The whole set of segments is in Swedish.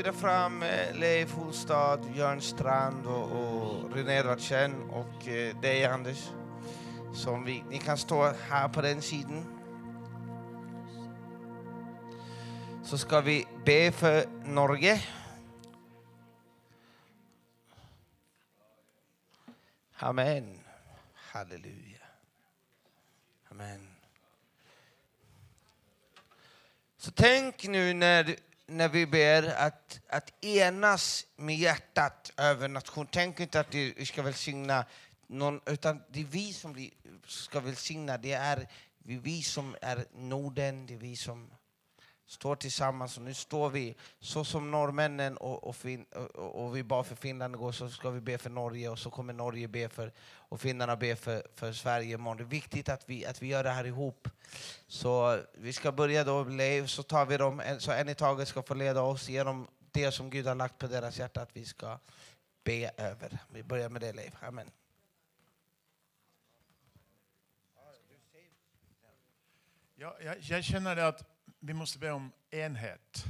bjuda fram eh, Leif Holstad, Björn Strand och, och René Edvardsen och eh, dig Anders. Som vi, ni kan stå här på den sidan. Så ska vi be för Norge. Amen. Halleluja. Amen. Så tänk nu när, när vi ber att, att enas med hjärtat över nation. Tänk inte att vi ska välsigna någon, utan det är vi som ska välsigna. Det är vi som är Norden, det är vi som står tillsammans. Och nu står vi så som norrmännen och, och, fin, och, och vi bad för Finland igår så ska vi be för Norge och så kommer Norge be för och finnarna be för, för Sverige imorgon. Det är viktigt att vi, att vi gör det här ihop. Så vi ska börja då, Leif, så tar vi dem, så en i taget ska få leda oss genom det som Gud har lagt på deras hjärta att vi ska be över. Vi börjar med det Leif. Amen. Ja, jag, jag känner det att vi måste be om enhet.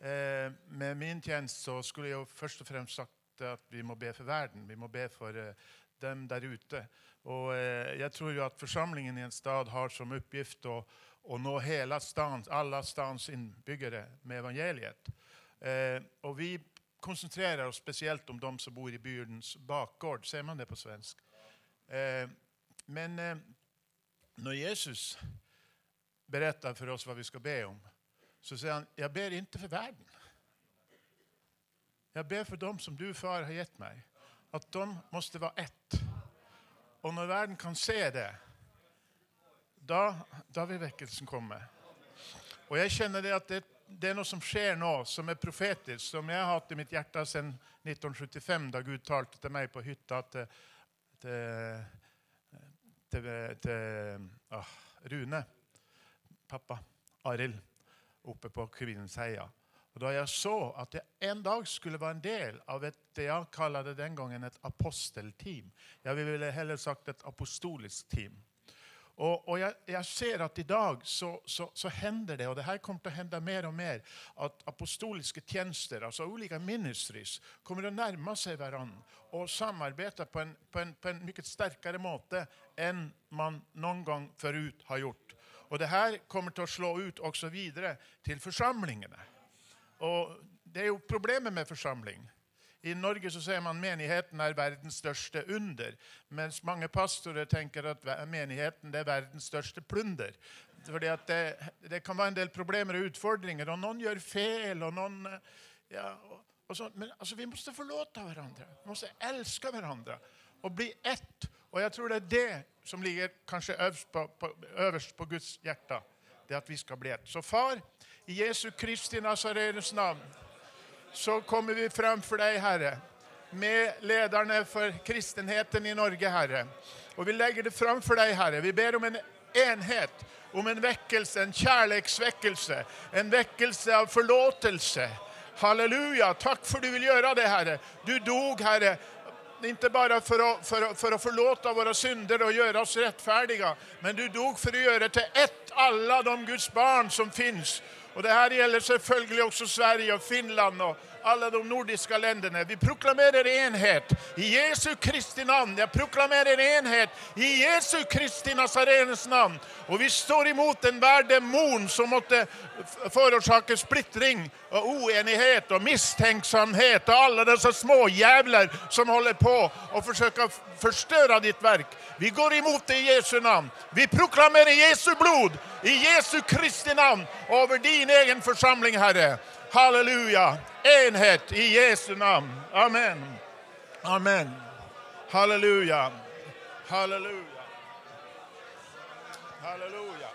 Eh, med min tjänst så skulle jag först och främst sagt att vi må be för världen. Vi må be för eh, dem där ute. Och, eh, jag tror ju att församlingen i en stad har som uppgift att, att nå hela stans, alla stans inbyggare med evangeliet. Och vi koncentrerar oss speciellt om de som bor i byns bakgård. Säger man det på svenska? Men när Jesus berättar för oss vad vi ska be om, så säger han, jag ber inte för världen. Jag ber för dem som du far har gett mig. Att de måste vara ett. Och när världen kan se det, då, då vill väckelsen komma. Och jag känner det att det, det är något som sker nu som är profetiskt, som jag har haft i mitt hjärta sedan 1975 då Gud talade till mig på hytta till, till, till, till oh, Rune pappa Arild uppe på Kvinnseia. Och då jag såg att jag en dag skulle vara en del av ett, det jag kallade den gången ett apostelteam. Jag ville hellre sagt ett apostoliskt team. Och, och jag, jag, ser att idag så, så, så, händer det, och det här kommer att hända mer och mer, att apostoliska tjänster, alltså olika ministries, kommer att närma sig varandra och samarbeta på en, på en, på en mycket starkare måte än man någon gång förut har gjort. Och det här kommer att slå ut också vidare till församlingarna. Och det är ju problemet med församling. I Norge så säger man att menigheten är världens största under. Men många pastorer tänker att menigheten är världens största plunder. För det, det, det, kan vara en del problem och utfordringar och någon gör fel och någon... Ja, och så, men alltså, vi måste förlåta varandra, vi måste älska varandra och bli ett. Och jag tror det är det som ligger kanske överst på, på, överst på Guds hjärta. Det är att vi ska bli ett. Så far, i Jesu Kristi Nazarens namn så kommer vi framför dig Herre med ledarna för kristenheten i Norge Herre. Och vi lägger det framför dig Herre. Vi ber om en enhet, om en väckelse, en kärleksväckelse, en väckelse av förlåtelse. Halleluja, tack för att du vill göra det Herre. Du dog Herre inte bara för att, för, för att förlåta våra synder och göra oss rättfärdiga, men du dog för att göra till ett alla de Guds barn som finns. Och det här gäller självklart också Sverige och Finland och alla de nordiska länderna. Vi proklamerar enhet i Jesu Kristi namn. Jag proklamerar enhet i Jesu Kristi Nazarens namn. Och vi står emot en världemon som måste förorsaka splittring och oenighet och misstänksamhet och alla dessa små jävlar som håller på att försöka förstöra ditt verk. Vi går emot det i Jesu namn. Vi proklamerar Jesu blod i Jesu Kristi namn över din egen församling, Herre. Halleluja! Enhet i Jesu namn. Amen. Amen. Halleluja. Halleluja. Halleluja.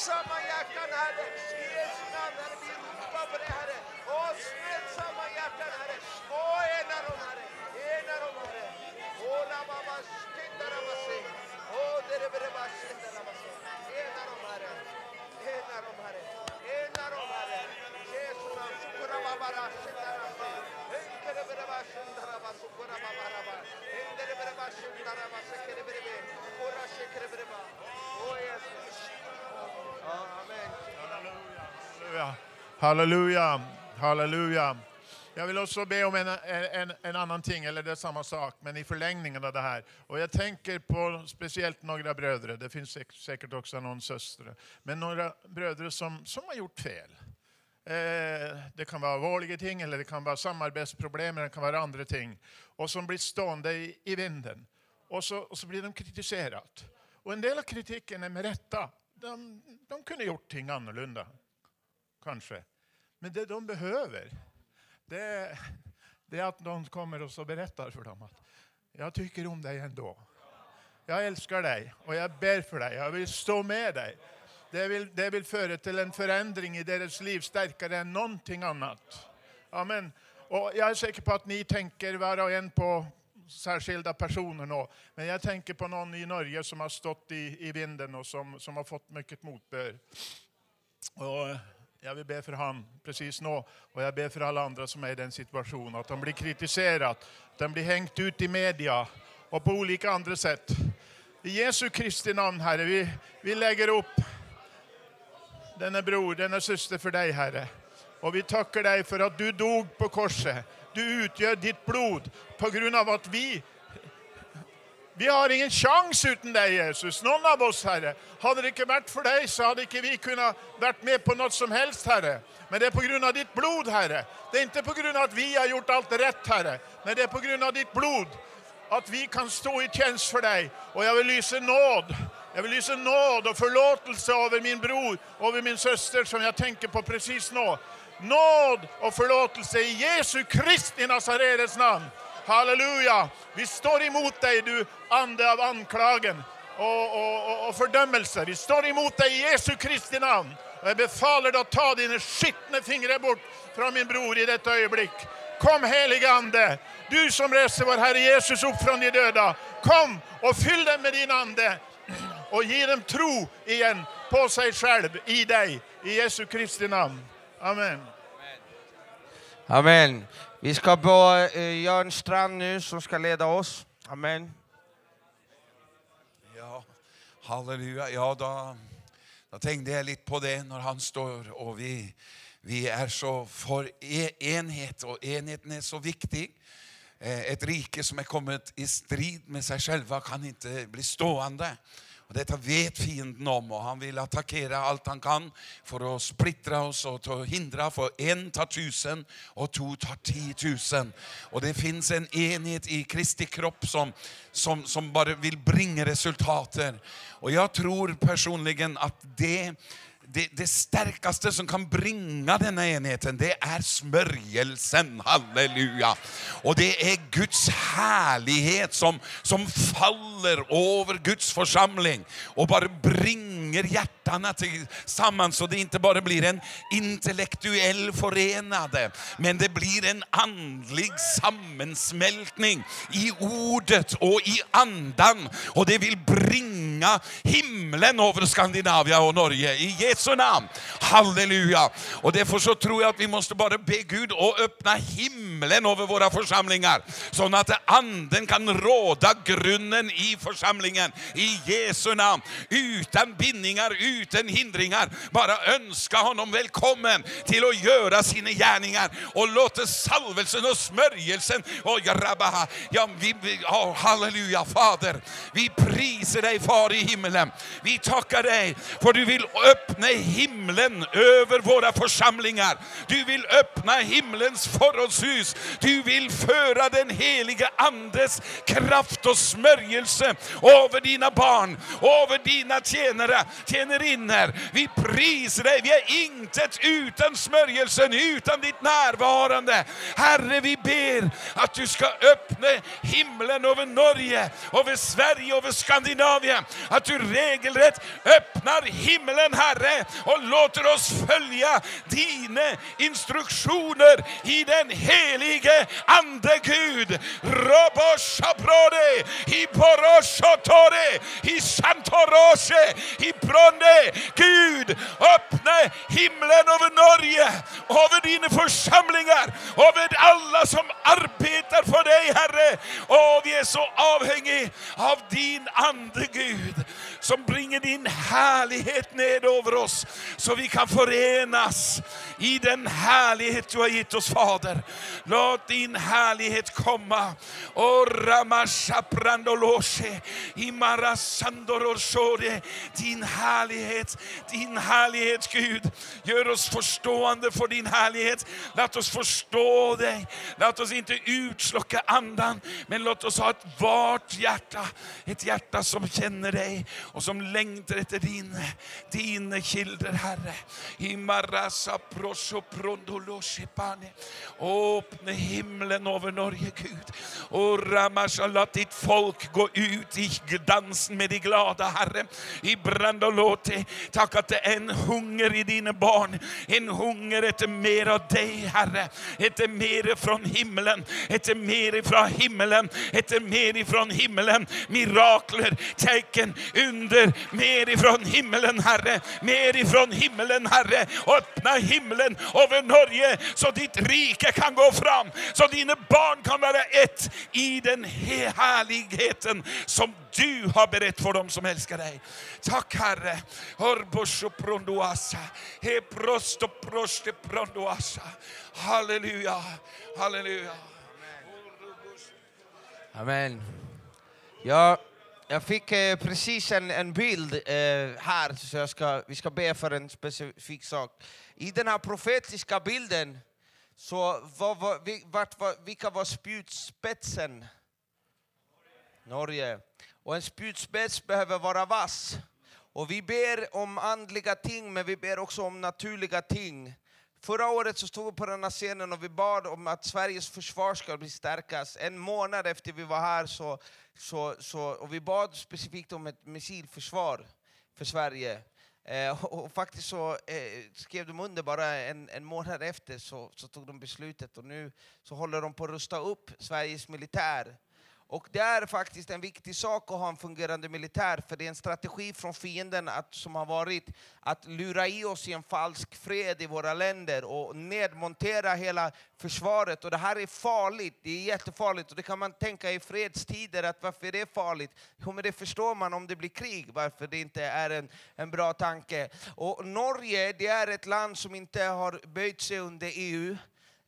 samaya kanare, Jesu namare, mi rupa brehare, o smet samaya kanare, o enaromare, enaromare, o namama skendaramase, o derebereba skendaramase, enaromare, enaromare, enaromare, Jesu nam sukura babara skendarama, enderebereba skendarama sukura babaraba, enderebereba skendarama sekereberebe, kura sekerebereba, o Yesus. Halleluja. Halleluja. Halleluja. Jag vill också be om en, en, en annan ting, eller det är samma sak, men i förlängningen av det här. Och jag tänker på speciellt några bröder, det finns säkert också någon syster, men några bröder som, som har gjort fel. Eh, det kan vara vanliga ting, eller det kan vara samarbetsproblem, eller det kan vara andra ting. Och som blir stående i, i vinden. Och så, och så blir de kritiserade. Och en del av kritiken är med rätta. De, de kunde gjort ting annorlunda, kanske. Men det de behöver, det är, det är att någon kommer och så berättar för dem att jag tycker om dig ändå. Jag älskar dig och jag ber för dig. Jag vill stå med dig. Det vill, det vill föra till en förändring i deras liv starkare än någonting annat. Amen. Och jag är säker på att ni tänker var och en på särskilda personer nu. Men jag tänker på någon i Norge som har stått i, i vinden och som, som har fått mycket motbör. Och jag vill be för han precis nu. Och jag ber för alla andra som är i den situationen. Att de blir kritiserade, att de blir hängt ut i media och på olika andra sätt. I Jesu Kristi namn, Herre, vi, vi lägger upp denna bror, denna syster för dig, Herre. Och vi tackar dig för att du dog på korset. Du utgör ditt blod på grund av att vi vi har ingen chans utan dig Jesus, någon av oss Herre. Hade det inte varit för dig så hade inte vi kunnat varit med på något som helst Herre. Men det är på grund av ditt blod Herre. Det är inte på grund av att vi har gjort allt rätt Herre. Men det är på grund av ditt blod att vi kan stå i tjänst för dig. Och jag vill lysa nåd. Jag vill lysa nåd och förlåtelse över min bror, över min syster som jag tänker på precis nu. Nåd och förlåtelse i Jesu Kristi Nazarets namn. Halleluja! Vi står emot dig, du ande av anklagen och, och, och, och fördömelse. Vi står emot dig i Jesu Kristi namn. Jag befaller dig att ta dina skitna fingrar bort från min bror i detta ögonblick. Kom helige Ande, du som reser vår Herre Jesus upp från de döda. Kom och fyll dem med din Ande och ge dem tro igen på sig själv, i dig, i Jesu Kristi namn. Amen. Amen. Vi ska be eh, Jörn Strand nu som ska leda oss. Amen. Ja, halleluja. Ja, da, da tenkte jeg litt på det når han står, og vi, vi er så for e- enhet, og enheten er så viktig. Eh, Et rike som er kommet i strid med seg selv, kan ikke bli stående. Och detta vet fienden om, och han vill attackera allt han kan för att splittra oss och hindra. För en tar tusen, och två tar tiotusen. tusen. Det finns en enhet i Kristi kropp som, som, som bara vill bringa resultater. Och jag tror personligen att det det, det starkaste som kan bringa denna enheten, det är smörjelsen. Halleluja. Och det är Guds härlighet som, som faller över Guds församling och bara bringar bringer hjärtana tillsammans så det inte bara blir en intellektuell förenade, men det blir en andlig sammensmältning i ordet och i andan. Och det vill bringa himlen över Skandinavien och Norge i Jesu namn. Halleluja! Och därför så tror jag att vi måste bara be Gud att öppna himlen över våra församlingar så att anden kan råda grunden i församlingen i Jesu namn. Utan bindning bindningar, utan hindringar. Bara önska honom välkommen till att göra sina gärningar och låta salvelsen och smörjelsen och rabbaha. Ja, vi, oh, halleluja Fader. Vi prisar dig Far i himlen. Vi tackar dig för du vill öppna himlen över våra församlingar. Du vill öppna himlens förrådshus. Du vill föra den heliga Andes kraft och smörjelse över dina barn, över dina tjänare, tjänarinnor. Vi prisar dig. Vi är intet utan smörjelsen, utan ditt närvarande. Herre, vi ber att du ska öppna himlen över Norge, över Sverige, över Skandinavien. Att du regelrätt öppnar himlen, Herre, och låter oss följa dina instruktioner i den helige Ande Gud. Roboshabrode, i Boroshotore, i Santoroshe, i Pronde. Gud, öppna himlen över Norge, över dina församlingar, över alla som arbetar för dig, Herre. Och vi är så avhängiga av din Ande, Gud, som bringar din härlighet ned över oss, så vi kan förenas i den härlighet du har gett oss, Fader. Låt din härlighet komma. Ramashaprandoloshe, Imarasandoroshore. Din härlighet, din härlighet Gud. Gör oss förstående för din härlighet. Låt oss förstå dig. Låt oss inte utslocka andan, men låt oss ha ett vart hjärta. Ett hjärta som känner dig och som längtar efter din, din kilder, Herre. Imarasa prosho prondoloshepane. Öppna himlen över Norge, Gud. Och Ramasha, låt ditt folk gå ut i dansen med de glada, Herre. I Brandolote, tack att det är en hunger i dina barn. En hunger efter mer av dig, Herre. Efter mer från himlen. Efter mer ifrån himlen. Efter mer ifrån himlen. Mirakler, tecken, under. Mer ifrån himlen, Herre. Mer ifrån himlen, Herre. Öppna himlen över Norge så ditt rike kan gå fram. Så dina barn kan vara ett i den härligheten som du har berett för dem som älskar dig. Tack Herre. Halleluja. Halleluja. Amen. Ja, jag fick eh, precis en, en bild eh, här, så jag ska, vi ska be för en specifik sak. I den här profetiska bilden, så vad, vad, vi- vart, var, vilka var spjutspetsen? Norge. Och en spjutspets behöver vara vass. Och vi ber om andliga ting, men vi ber också om naturliga ting. Förra året så stod vi på den här scenen och vi bad om att Sveriges försvar ska bli stärkas. En månad efter vi var här så, så, så och vi bad specifikt om ett missilförsvar för Sverige. Eh, och, och faktiskt så eh, skrev de under bara en, en månad efter så, så tog de beslutet och nu så håller de på att rusta upp Sveriges militär. Och det är faktiskt en viktig sak att ha en fungerande militär, för det är en strategi från fienden att, som har varit att lura i oss i en falsk fred i våra länder och nedmontera hela försvaret. Och det här är farligt, det är jättefarligt. Och det kan man tänka i fredstider, att varför är det farligt? Jo, men det förstår man om det blir krig, varför det inte är en, en bra tanke. Och Norge, det är ett land som inte har böjt sig under EU.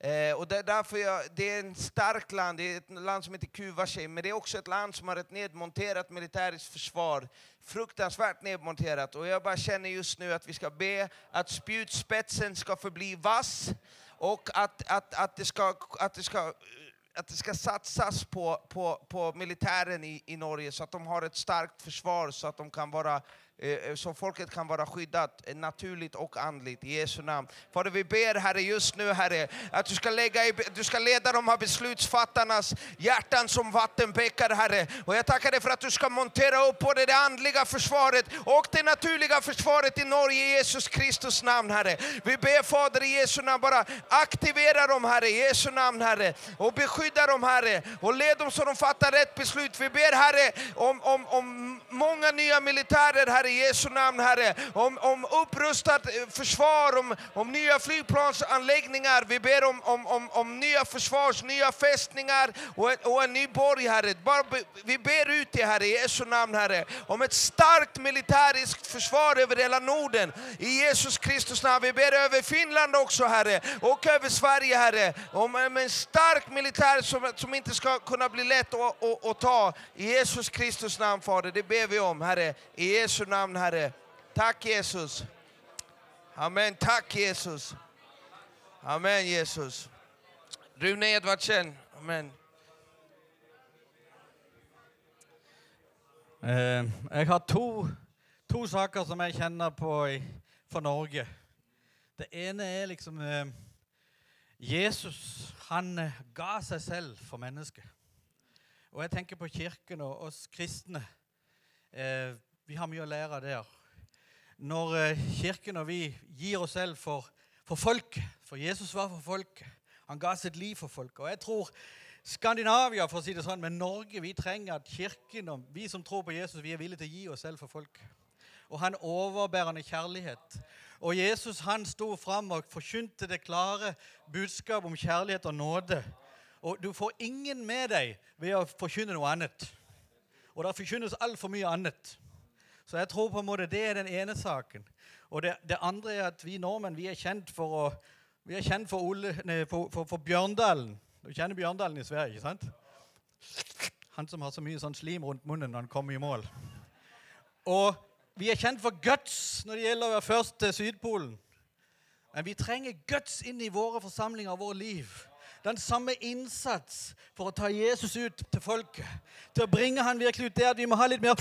Eh, och det är därför jag, det är ett starkt land, det är ett land som inte kuvar sig, men det är också ett land som har ett nedmonterat militäriskt försvar. Fruktansvärt nedmonterat. Och jag bara känner just nu att vi ska be att spjutspetsen ska förbli vass och att, att, att, det, ska, att, det, ska, att det ska satsas på, på, på militären i, i Norge så att de har ett starkt försvar så att de kan vara Eh, eh, så folket kan vara skyddat eh, naturligt och andligt i Jesu namn. Fader, vi ber Herre just nu Herre, att du ska, lägga i, du ska leda de här beslutsfattarnas hjärtan som vattenbäckar Herre. Och jag tackar dig för att du ska montera upp både det andliga försvaret och det naturliga försvaret i Norge i Jesus Kristus namn Herre. Vi ber Fader i Jesu namn, bara aktivera dem Herre i Jesu namn Herre. Och beskydda dem Herre och led dem så de fattar rätt beslut. Vi ber Herre om, om, om många nya militärer Herre i Jesu namn Herre. Om, om upprustat eh, försvar, om, om nya flygplansanläggningar. Vi ber om, om, om, om nya försvars, nya fästningar och, en- och en ny borg Herre. Bara, vi ber ut det Herre i Jesu namn Herre. Om ett starkt militäriskt försvar över hela Norden. I Jesus Kristus namn. Vi ber över Finland också Herre. Och över Sverige Herre. Om om en stark militär som, som inte ska kunna bli lätt att, att, att ta. I Jesus Kristus namn Fader. Det ber vi om Herre. I Jesu namn namn, Herre. Tack Jesus. Amen. Tack Jesus. Amen Jesus. Rune Edvardsen. Amen. Eh, jeg har to, to saker som jeg kjenner på i, for Norge. Det ene er liksom eh, Jesus han eh, ga seg selv for mennesket. Og jeg tenker på kirken og oss kristne. Eh, vi har mye å lære der. Når eh, kirken og vi gir oss selv for, for folk for Jesus var for folk. Han ga sitt liv for folk. Og jeg tror Skandinavia, for å si det sånn, men Norge, vi trenger at kirken og vi som tror på Jesus, vi er villige til å gi oss selv for folk. og han overbærende kjærlighet. Og Jesus han sto fram og forkynte det klare budskap om kjærlighet og nåde. Og du får ingen med deg ved å forkynne noe annet. Og det forkynnes altfor mye annet. Så jeg tror på en måte det er den ene saken. Og det, det andre er at vi nordmenn vi er kjent for, å, vi er kjent for, Ole, nei, for, for, for Bjørndalen. Du kjenner Bjørndalen i Sverige, ikke sant? Han som har så mye sånn slim rundt munnen når han kommer i mål. Og vi er kjent for guts når det gjelder å være først til Sydpolen. Men vi trenger guts inn i våre forsamlinger og vårt liv. Den samme innsats for å ta Jesus ut til folket. Til å bringe han virkelig ut der. Vi må ha litt mer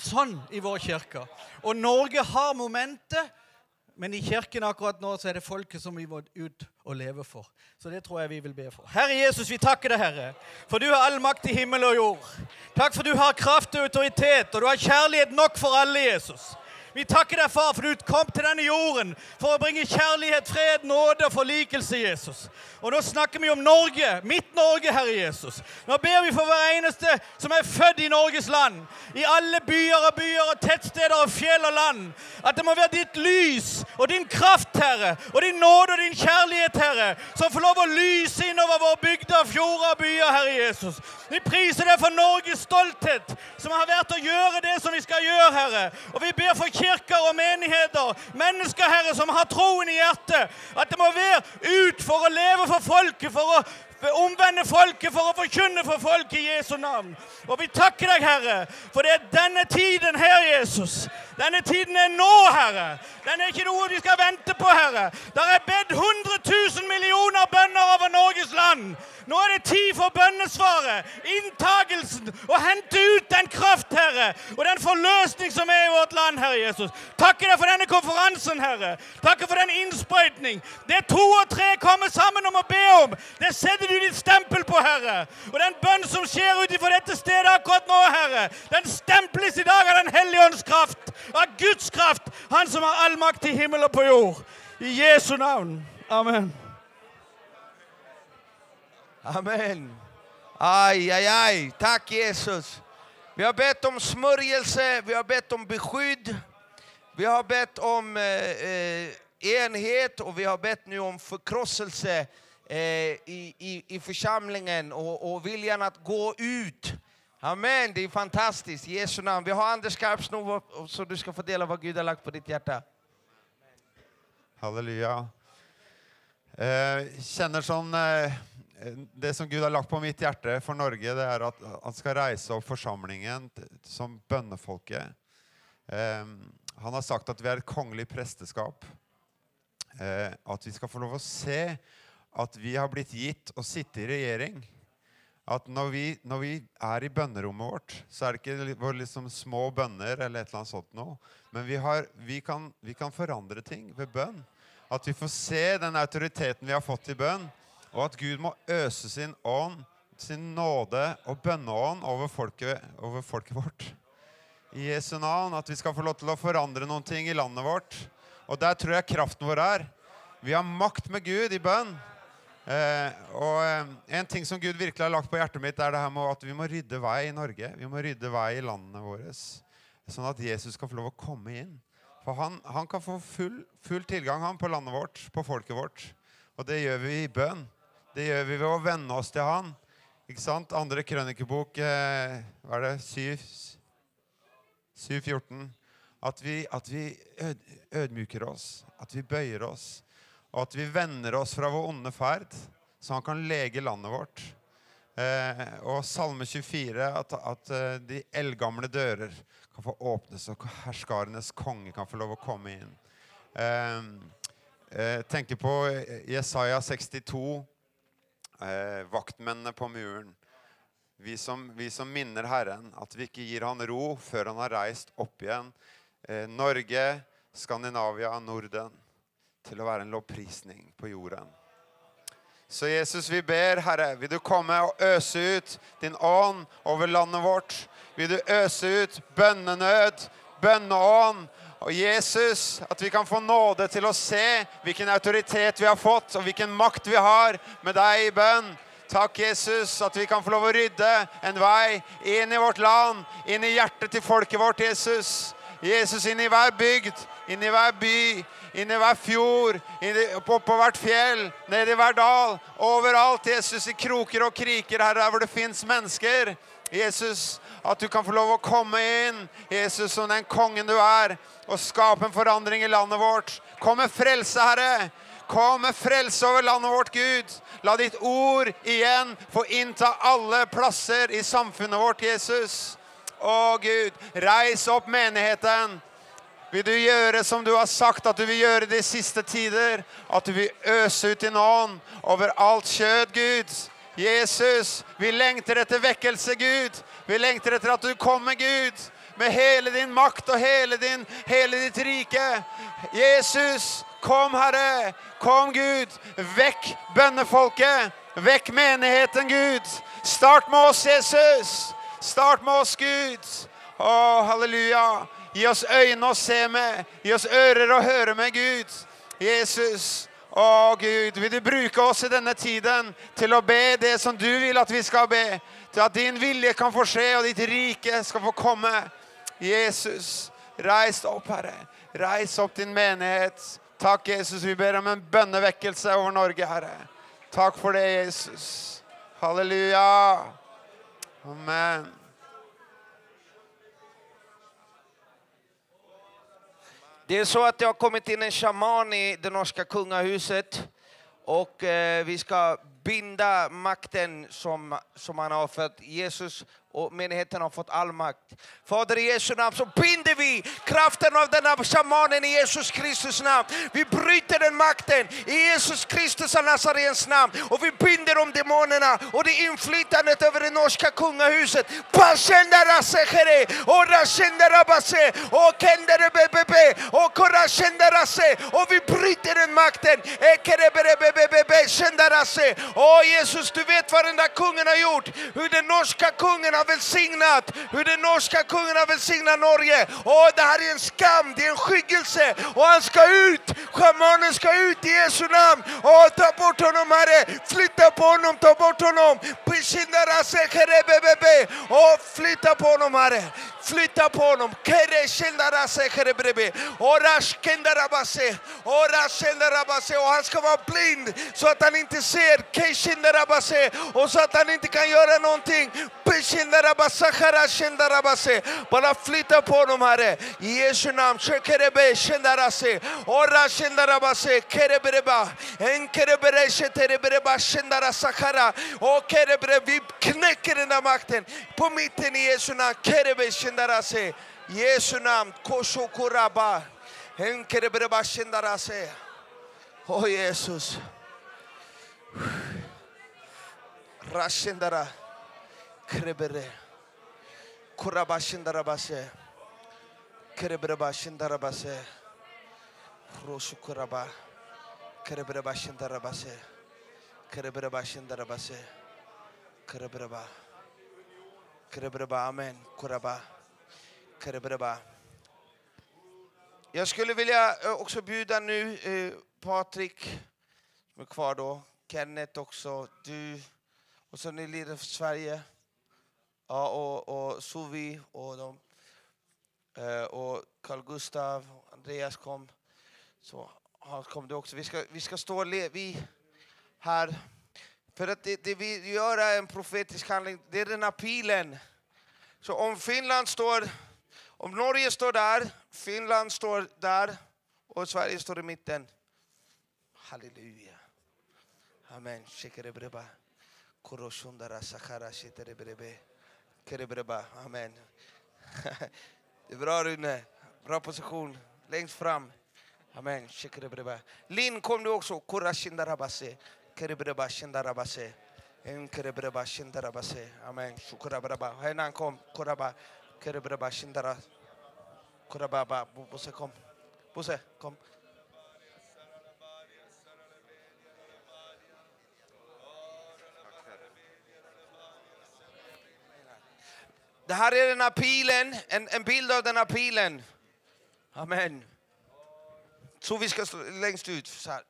sånn i vår kirke. Og Norge har momentet, men i kirken akkurat nå så er det folket som vi må ut og leve for. Så det tror jeg vi vil be for. Herre Jesus, vi takker deg, Herre, for du har all makt i himmel og jord. Takk for du har kraft og autoritet, og du har kjærlighet nok for alle, Jesus. Vi takker deg, far, for du kom til denne jorden for å bringe kjærlighet, fred, nåde og forlikelse, Jesus. Og nå snakker vi om Norge, mitt Norge, Herre Jesus. Nå ber vi for hver eneste som er født i Norges land, i alle byer og byer og tettsteder og fjell og land, at det må være ditt lys og din kraft, Herre, og din nåde og din kjærlighet, Herre, som får lov å lyse innover våre bygder, fjorder og byer, Herre Jesus. Vi priser deg for Norges stolthet, som har vært å gjøre det som vi skal gjøre, Herre. Og vi ber for kirker og menigheter, mennesker, Herre, som har troen i hjertet, at det må være ut for å leve for folket, for å omvende folket, for å forkynne for folket i Jesu navn. Og vi takker deg, Herre, for det er denne tiden her, Jesus. Denne tiden er nå, Herre. Den er ikke noe vi skal vente på, Herre. Der er bedt 100 000 millioner bønder over Norges land. Nå er det tid for bønnesvaret, inntagelsen, å hente ut den kraft, Herre, og den forløsning som er i vårt land, Herre Jesus. Takker deg for denne konferansen, Herre. Takker for den innsprøytning. Det to og tre kommer sammen om å be om, det setter du ditt stempel på, Herre. Og den bønn som skjer ut ifra dette stedet akkurat nå, Herre, den stemples i dag av Den hellige ånds kraft, av Guds kraft, Han som har all makt i himmel og på jord. I Jesu navn. Amen. Amen. Aj, aj, aj. Tack Jesus. Vi har bett om smörjelse, vi har bett om beskydd, vi har bett om eh, eh enhet och vi har bett nu om förkrosselse Eh, i, i, i församlingen och, och viljan att gå ut. Amen, det är fantastiskt. I Jesu namn. Vi har Anders Skarpsnov så du ska få dela vad Gud har lagt på ditt hjärta. Halleluja. Eh, känner som eh, Det som Gud har lagt på mitt hjärta för Norge, det är att han ska resa upp församlingen som bønnefolket. Eh, han har sagt att vi är ett kongligt prästerskap. Eh, att vi ska få lov att se at vi har blitt gitt å sitte i regjering. At når vi, når vi er i bønnerommet vårt, så er det ikke våra våre liksom små bønner eller et eller annet sånt noe. Men vi, har, vi, kan, vi kan forandre ting ved bønn. At vi får se den autoriteten vi har fått i bønn, og at Gud må øse sin ånd, sin nåde og bønneånd over folket, over folket vårt. I Jesu navn. At vi skal få lov til å forandre noen ting i landet vårt. Og der tror jeg kraften vår er. Vi har makt med Gud i bønn. Eh, og eh, en ting som Gud virkelig har lagt på hjertet mitt, er det her med at vi må rydde vei i Norge. Vi må rydde vei i landene våre. Sånn at Jesus skal få lov å komme inn. For han, han kan få full, full tilgang han, på landet vårt, på folket vårt. Og det gjør vi i bønn. Det gjør vi ved å venne oss til han. Ikke sant? Andre krønikebok, eh, hva er det, 7.14. At vi, at vi ød, ødmyker oss, at vi bøyer oss, og at vi vender oss fra vår onde ferd, så han kan lege landet vårt. Eh, og Salme 24, at, at eh, de eldgamle dører kan få åpnes, og herskarenes konge kan få lov å komme inn. Eh, eh, tenker på Jesaja 62, eh, vaktmennene på muren. Vi som, vi som minner Herren, at vi ikke gir han ro før han har reist opp igjen. Eh, Norge, Skandinavia, Norden, till att vara en lovprisning på jorden. Så Jesus, vi ber, Herre, vill du komma och ösa ut din ånd över landet vårt? Vill du ösa ut bönenöd, bønneånd? Och Jesus, att vi kan få nåde till att se vilken auktoritet vi har fått, och vilken makt vi har med dig i bön. Tack Jesus, att vi kan få lov att rydda en väg in i vårt land, in i hjärtat till folket vårt, Jesus. Jesus, in i varje bygd, inn i hver by, inn i hver fjord, inn på, på hvert fjell, ned i hver dal. Overalt, Jesus, i kroker og kriker, Herre, der hvor det fins mennesker. Jesus, at du kan få lov å komme inn, Jesus, som den kongen du er, og skape en forandring i landet vårt. Kom med frelse, Herre. Kom med frelse over landet vårt, Gud. La ditt ord igjen få innta alle plasser i samfunnet vårt, Jesus. Å, Gud, reis opp menigheten. Vill du göra som du har sagt att du vill göra de sista tider? Att du vill ösa ut din ånd över allt kött, Gud. Jesus, vi längtar efter väckelse, Gud. Vi längtar efter att du kommer, Gud. Med hela din makt och hela din, hela ditt rike. Jesus, kom, Herre. Kom, Gud. Väck bönnefolket. Väck menigheten, Gud. Start med oss, Jesus. Start med oss, Gud. Oh, halleluja. Gi oss øyne å se med. Gi oss ører å høre med, Gud. Jesus. Å, Gud, vil du bruke oss i denne tiden til å be det som du vil at vi skal be? Til at din vilje kan få skje, og ditt rike skal få komme. Jesus, reis opp, Herre. Reis opp din menighet. Takk, Jesus. Vi ber om en bønnevekkelse over Norge, Herre. Takk for det, Jesus. Halleluja. Amen. Det är så att det har kommit in en shaman i det norska kungahuset och eh, vi ska binda makten som, som han har för att Jesus och menigheten har fått all makt. Fader i Jesu namn så binder vi kraften av denna shamanen i Jesus Kristus namn. Vi bryter den makten i Jesus Kristus av Nazarens namn och vi binder de demonerna och det inflytandet över det norska kungahuset. Och och vi bryter den makten. Åh Jesus, du vet vad den där kungen har gjort, hur den norska kungen har välsignat, hur den norska kungen har välsignat Norge. Åh, det här är en skam, det är en skyggelse och han ska ut, schamanen ska ut i Jesu namn. Åh, ta bort honom Herre, flytta på honom, ta bort honom. Åh, flytta på honom Herre. Flytta på honom. Och han ska vara blind så att han inte ser. Och så att han inte kan göra någonting. Bara flytta på honom, Herre. I Jesu namn. Vi knäcker den där makten på mitten i Jesu namn. Kerebe shendara se. Jesu namn. Koshokuraba. Enkerebreba shendara se. Åh Jesus. Rashendara. Krebere. Kurabashendara base. Kerebreba shendara base. Roshukuraba. Kerebreba shendara base. Kerebreba shendara base. Kerebreba. Kerebreba. Amen. Kuraba. Jag skulle vilja eh, också bjuda nu eh, Patrik som är kvar då, Kenneth också, du och så ni lirar för Sverige. Ja, och, och Suvi och de. Eh, och Carl Gustav, Andreas kom. Så Hans kom du också. Vi ska, vi ska stå le- vi här. För att det, det vi gör är en profetisk handling. Det är den här pilen. Så om Finland står, om Norge står där, Finland står där och Sverige står i mitten. Halleluja. Amen. Amen. Det är bra Rune. Bra position. Längst fram. Amen. Linn kom du också. Kurashindarabase. Kerebreba shindarabase. En kerebreba shindarabase. Amen. Shukurabraba. Henan kom. Koraba. Kerebra Bashindara. Kurababa, Bosse kom. Bosse kom. Det här är den här pilen, en, en bild av den här pilen. Amen. Så vi ska stå längst ut så här.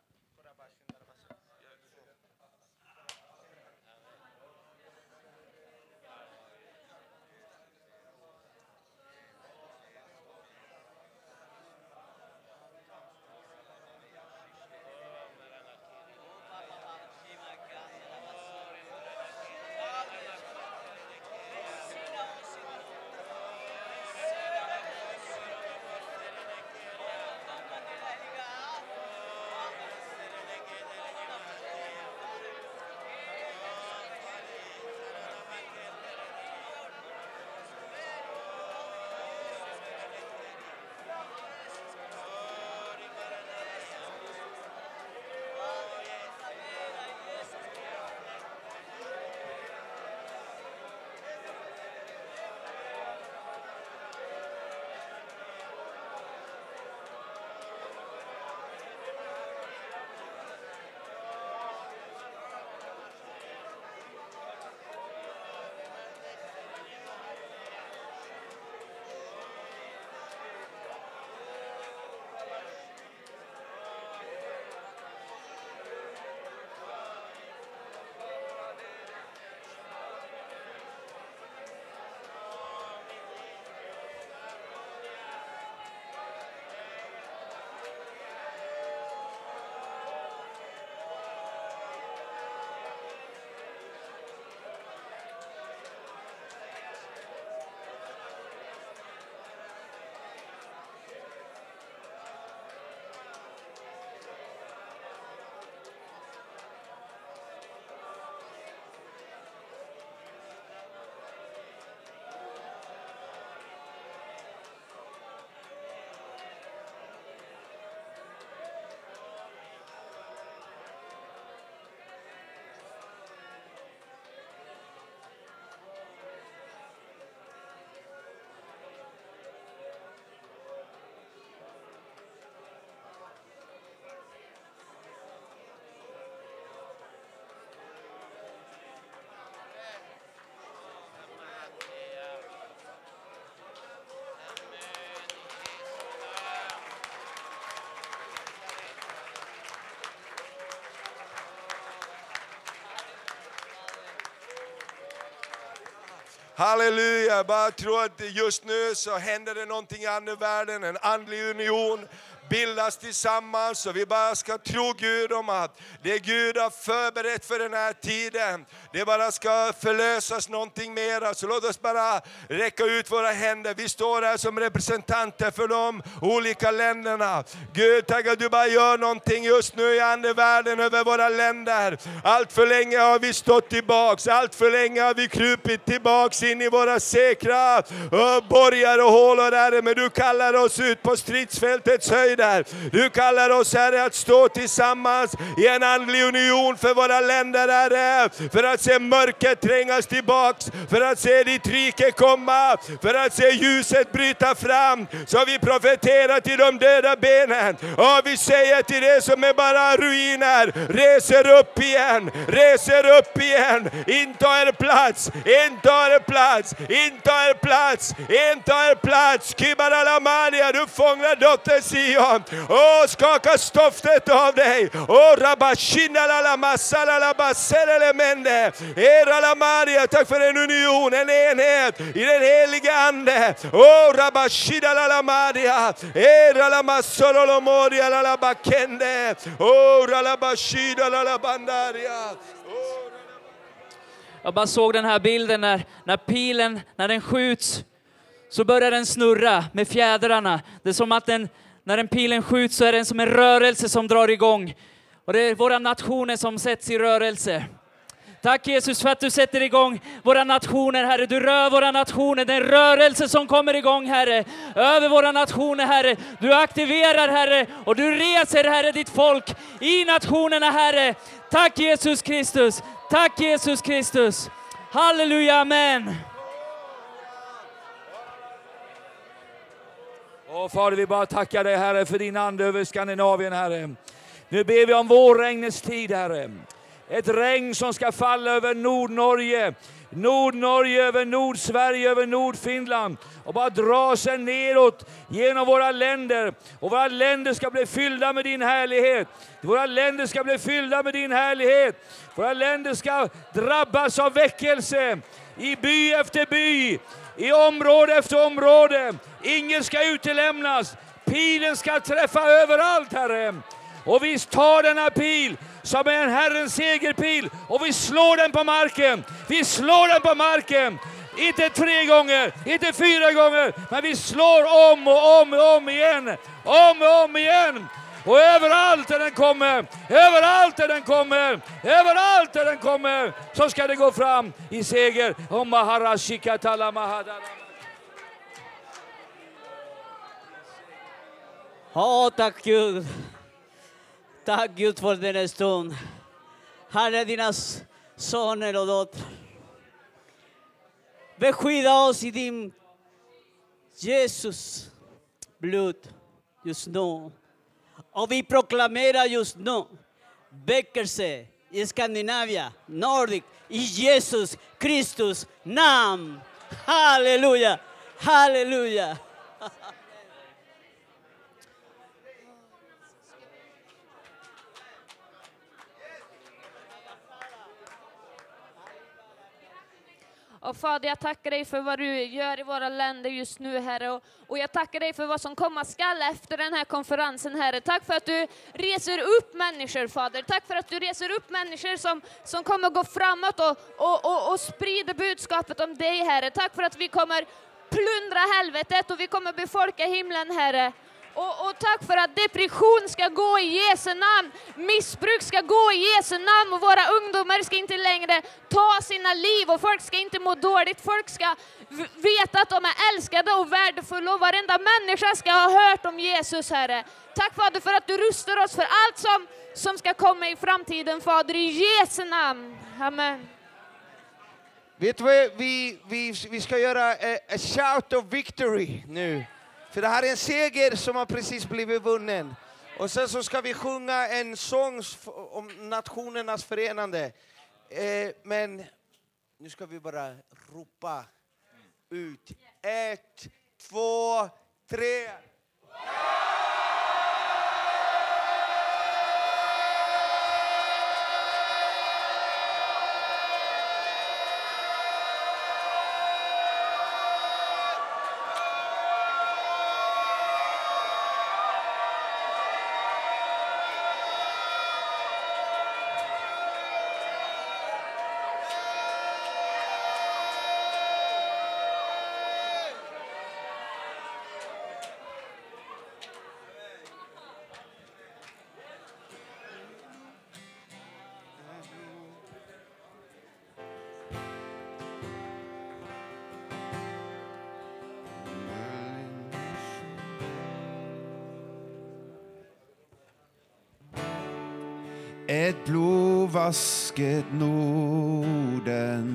Halleluja, jag bara tror att just nu så händer det någonting i andevärlden, en andlig union bildas tillsammans och vi bara ska tro Gud om att det Gud har förberett för den här tiden, det bara ska förlösas någonting mera. Så låt oss bara räcka ut våra händer. Vi står här som representanter för de olika länderna. Gud, tack att du bara gör någonting just nu i andevärlden över våra länder. Allt för länge har vi stått tillbaks, allt för länge har vi krupit tillbaks in i våra säkra borgar och hålor, Herre. Men du kallar oss ut på stridsfältets höjder. Du kallar oss, Herre, att stå tillsammans i en andlig union för våra länder, Herre. För att se mörkret trängas tillbaks, för att se ditt rike komma, för att se ljuset bryta fram. Så vi profeterar till de döda benen och vi säger till det som är bara ruiner, reser upp igen, reser upp igen, inta er plats, inta er plats, inta er plats, inta er plats. Kibaralamania, du fångar dotter Sion. Åh, skaka stoftet av dig. Åh, rabashina la la masala Maria, tack för en union, en enhet i den helige Ande. Åh, rabashida la la Maria. Era. Åh, la bashida Jag bara såg den här bilden när, när pilen, när den skjuts, så börjar den snurra med fjädrarna. Det är som att den, när den pilen skjuts så är det som en rörelse som drar igång. Och det är våra nationer som sätts i rörelse. Tack Jesus för att du sätter igång våra nationer, Herre. Du rör våra nationer, den rörelse som kommer igång, Herre, över våra nationer, Herre. Du aktiverar, Herre, och du reser, Herre, ditt folk i nationerna, Herre. Tack Jesus Kristus. Tack Jesus Kristus. Halleluja, amen. Åh, Fader, vi bara tackar dig Herre för din ande över Skandinavien Herre. Nu ber vi om vårregnets tid Herre. Ett regn som ska falla över Nordnorge, Nordnorge, över Nordsverige, över Nordfinland och bara dra sig neråt genom våra länder. Och våra länder ska bli fyllda med din härlighet. Våra länder ska bli fyllda med din härlighet. Våra länder ska drabbas av väckelse i by efter by, i område efter område. Ingen ska utelämnas. Pilen ska träffa överallt, Herre. Och vi tar denna pil som är en Herrens segerpil och vi slår den på marken. Vi slår den på marken. Inte tre gånger, inte fyra gånger, men vi slår om och om och om igen. Om och om igen. Och överallt där den kommer, överallt där den kommer, överallt där den kommer, så ska det gå fram i seger. Ja, tack Gud. Tack Gud för denna stund. Herre, dina söner och döttrar. Beskydda oss i din Jesus blod just nu. Och vi proklamerar just nu väckelse i Skandinavien, Nordic, i Jesus Kristus namn. Halleluja, halleluja. Och Fader, jag tackar dig för vad du gör i våra länder just nu, Herre. Och, och jag tackar dig för vad som komma skall efter den här konferensen, Herre. Tack för att du reser upp människor, Fader. Tack för att du reser upp människor som, som kommer gå framåt och, och, och, och sprida budskapet om dig, Herre. Tack för att vi kommer plundra helvetet och vi kommer befolka himlen, Herre. Och, och tack för att depression ska gå i Jesu namn, missbruk ska gå i Jesu namn och våra ungdomar ska inte längre ta sina liv och folk ska inte må dåligt. Folk ska veta att de är älskade och värdefulla och varenda människa ska ha hört om Jesus, Herre. Tack Fader för att du rustar oss för allt som, som ska komma i framtiden, Fader, i Jesu namn. Amen. Vet du vad vi, vi, vi ska göra? A, a shout of victory nu. För det här är en seger som har precis blivit vunnen. Och sen så ska vi sjunga en sång om nationernas förenande. Eh, men nu ska vi bara ropa ut. Ett, två, tre. Ett blodvasket Norden.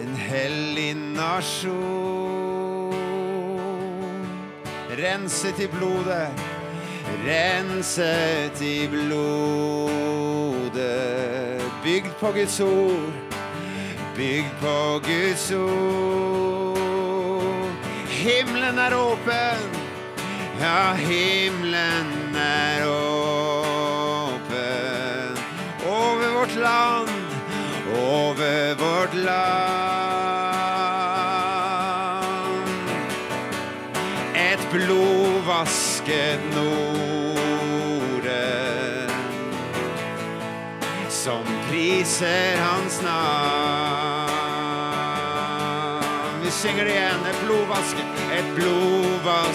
En helig nation. Renset i blodet renset i blodet byggd på Guds ord byggd på Guds ord. Himlen är öppen Ja, himlen vårt land. Ett blåvasket Norden som priser hans namn. Vi sjunger det igen, ett blåvasket, ett blåvasket